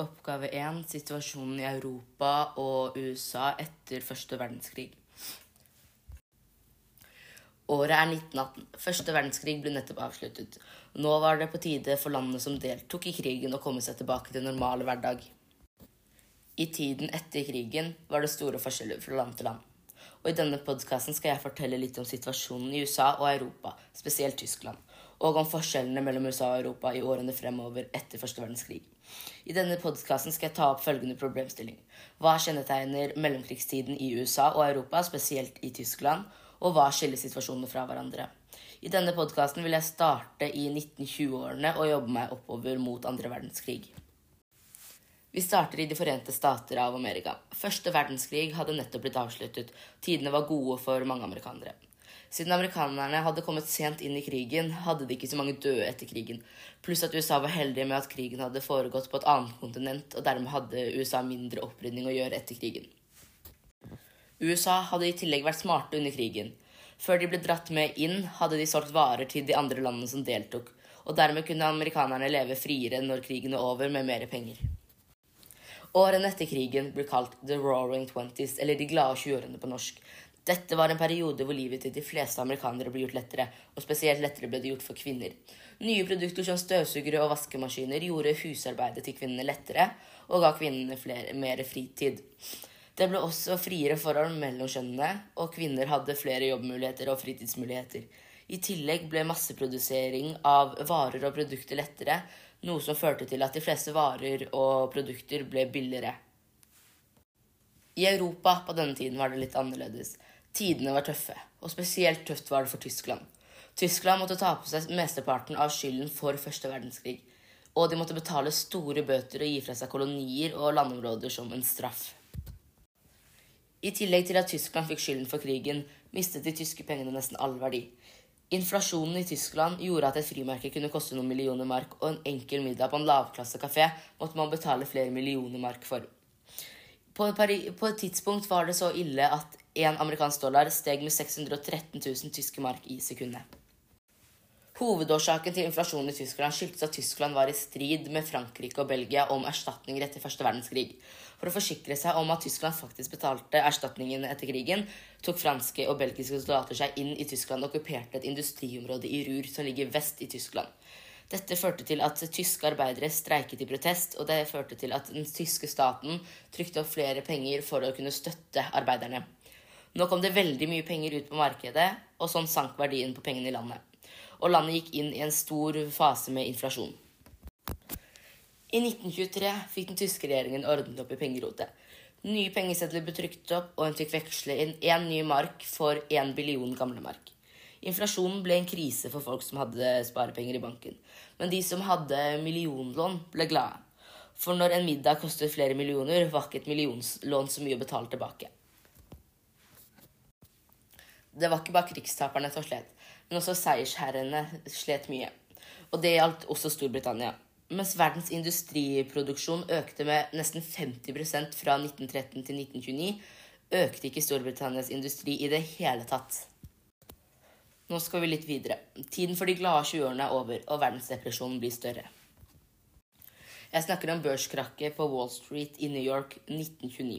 Oppgave 1. Situasjonen i Europa og USA etter første verdenskrig. Året er 1918. Første verdenskrig ble nettopp avsluttet. Nå var det på tide for landene som deltok i krigen, å komme seg tilbake til normal hverdag. I tiden etter krigen var det store forskjeller fra land til land. Og i denne podkasten skal jeg fortelle litt om situasjonen i USA og Europa, spesielt Tyskland, og om forskjellene mellom USA og Europa i årene fremover etter første verdenskrig. I denne podkasten skal jeg ta opp følgende problemstilling. Hva kjennetegner mellomkrigstiden i USA og Europa, spesielt i Tyskland, og hva skiller situasjonene fra hverandre? I denne podkasten vil jeg starte i 1920-årene og jobbe meg oppover mot andre verdenskrig. Vi starter i De forente stater av Amerika. Første verdenskrig hadde nettopp blitt avsluttet. Tidene var gode for mange amerikanere. Siden amerikanerne hadde kommet sent inn i krigen, hadde de ikke så mange døde etter krigen. Pluss at USA var heldige med at krigen hadde foregått på et annet kontinent, og dermed hadde USA mindre opprydning å gjøre etter krigen. USA hadde i tillegg vært smarte under krigen. Før de ble dratt med inn, hadde de solgt varer til de andre landene som deltok, og dermed kunne amerikanerne leve friere når krigen var over, med mer penger. Årene etter krigen ble kalt The Roaring Twenties, eller De glade 20-årene på norsk. Dette var en periode hvor livet til de fleste amerikanere ble gjort lettere, og spesielt lettere ble det gjort for kvinner. Nye produkter som støvsugere og vaskemaskiner gjorde husarbeidet til kvinnene lettere, og ga kvinnene flere, mer fritid. Det ble også friere forhold mellom kjønnene, og kvinner hadde flere jobbmuligheter og fritidsmuligheter. I tillegg ble masseprodusering av varer og produkter lettere, noe som førte til at de fleste varer og produkter ble billigere. I Europa på denne tiden var det litt annerledes. Tidene var tøffe, og spesielt tøft var det for Tyskland. Tyskland måtte ta på seg mesteparten av skylden for første verdenskrig, og de måtte betale store bøter og gi fra seg kolonier og landområder som en straff. I tillegg til at Tyskland fikk skylden for krigen, mistet de tyske pengene nesten all verdi. Inflasjonen i Tyskland gjorde at et frimerke kunne koste noen millioner mark, og en enkel middag på en lavklassekafé måtte man betale flere millioner mark for. På et tidspunkt var det så ille at én amerikansk dollar steg med 613 000 tyske mark i sekundet. Hovedårsaken til inflasjonen i Tyskland skyldtes at Tyskland var i strid med Frankrike og Belgia om erstatninger etter første verdenskrig. For å forsikre seg om at Tyskland faktisk betalte erstatningen etter krigen, tok franske og belgiske soldater seg inn i Tyskland og okkuperte et industriområde i Rur som ligger vest i Tyskland. Dette førte til at tyske arbeidere streiket i protest, og det førte til at den tyske staten trykte opp flere penger for å kunne støtte arbeiderne. Nå kom det veldig mye penger ut på markedet, og sånn sank verdien på pengene i landet. Og landet gikk inn i en stor fase med inflasjon. I 1923 fikk den tyske regjeringen ordnet opp i pengerotet. Nye pengesedler ble trykt opp, og en fikk veksle inn én ny mark for én billion gamle mark. Inflasjonen ble en krise for folk som hadde sparepenger i banken. Men de som hadde millionlån, ble glade. For når en middag kostet flere millioner, var ikke et millionlån så mye å betale tilbake. Det var ikke bare krigstaperne som slet, men også seiersherrene slet mye. Og det gjaldt også Storbritannia. Mens verdens industriproduksjon økte med nesten 50% fra 1913 til 1929, økte ikke Storbritannias industri i det hele tatt. Nå skal vi litt videre. Tiden for de glade 20-årene er over, og verdensdepresjonen blir større. Jeg snakker om børskrakket på Wall Street i New York 1929.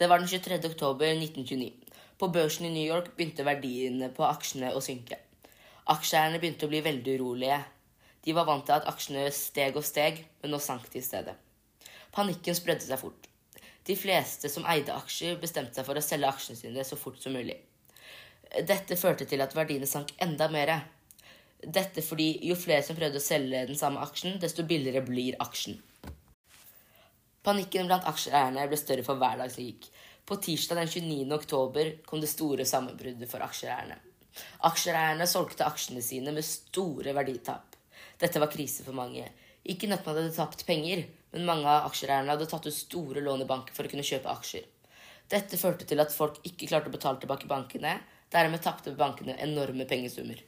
Det var den 23. oktober 1929. På børsen i New York begynte verdiene på aksjene å synke. Aksjeeierne begynte å bli veldig urolige. De var vant til at aksjene steg og steg, men nå sank de i stedet. Panikken spredde seg fort. De fleste som eide aksjer, bestemte seg for å selge aksjene sine så fort som mulig. Dette førte til at verdiene sank enda mer. Dette fordi jo flere som prøvde å selge den samme aksjen, desto billigere blir aksjen. Panikken blant aksjeeierne ble større for hver dag som gikk. På tirsdag den 29. oktober kom det store sammenbruddet for aksjeeierne. Aksjeeierne solgte aksjene sine med store verditap. Dette var krise for mange. Ikke nok med at de hadde tapt penger, men mange av aksjeeierne hadde tatt ut store lån i banken for å kunne kjøpe aksjer. Dette førte til at folk ikke klarte å betale tilbake bankene. Dermed tapte bankene enorme pengesummer.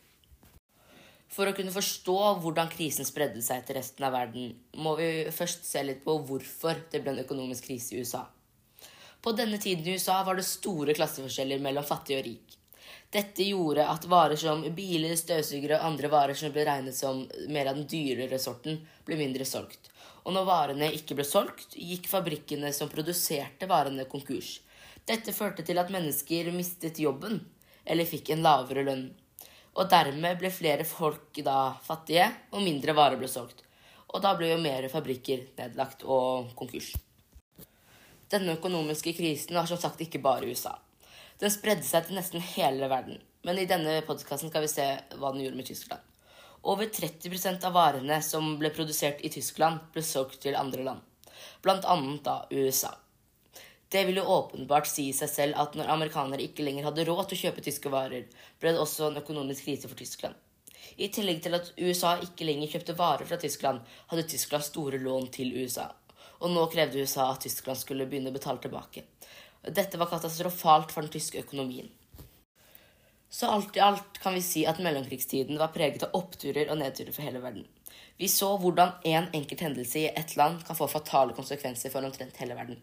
For å kunne forstå hvordan krisen spredde seg til resten av verden, må vi først se litt på hvorfor det ble en økonomisk krise i USA. På denne tiden i USA var det store klasseforskjeller mellom fattig og rik. Dette gjorde at varer som biler, støvsugere og andre varer som ble regnet som mer av den dyrere sorten, ble mindre solgt. Og når varene ikke ble solgt, gikk fabrikkene som produserte varene, konkurs. Dette førte til at mennesker mistet jobben, eller fikk en lavere lønn. Og dermed ble flere folk da fattige, og mindre varer ble solgt. Og da ble jo mer fabrikker nedlagt og konkurs. Denne økonomiske krisen var som sagt ikke bare i USA. Den spredde seg til nesten hele verden. Men i denne podkasten skal vi se hva den gjorde med Tyskland. Over 30% av varene som ble produsert i Tyskland, ble solgt til andre land. Blant annet da USA. Det vil jo åpenbart si i seg selv at når amerikanere ikke lenger hadde råd til å kjøpe tyske varer, ble det også en økonomisk krise for Tyskland. I tillegg til at USA ikke lenger kjøpte varer fra Tyskland, hadde Tyskland store lån til USA. Og nå krevde USA at Tyskland skulle begynne å betale tilbake. Dette var katastrofalt for den tyske økonomien. Så alt i alt kan vi si at mellomkrigstiden var preget av oppturer og nedturer for hele verden. Vi så hvordan én en enkelt hendelse i ett land kan få fatale konsekvenser for omtrent hele verden.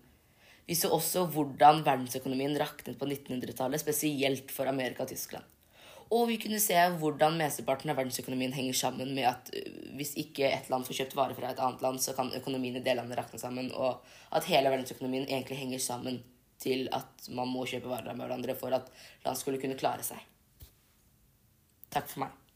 Vi så også hvordan verdensøkonomien raknet på 1900-tallet, spesielt for Amerika og Tyskland. Og vi kunne se hvordan mesteparten av verdensøkonomien henger sammen med at øh, hvis ikke et land får kjøpt varer fra et annet land, så kan økonomien i det landet rakne sammen, og at hele verdensøkonomien egentlig henger sammen til at man må kjøpe varer med hverandre for at land skulle kunne klare seg. Takk for meg.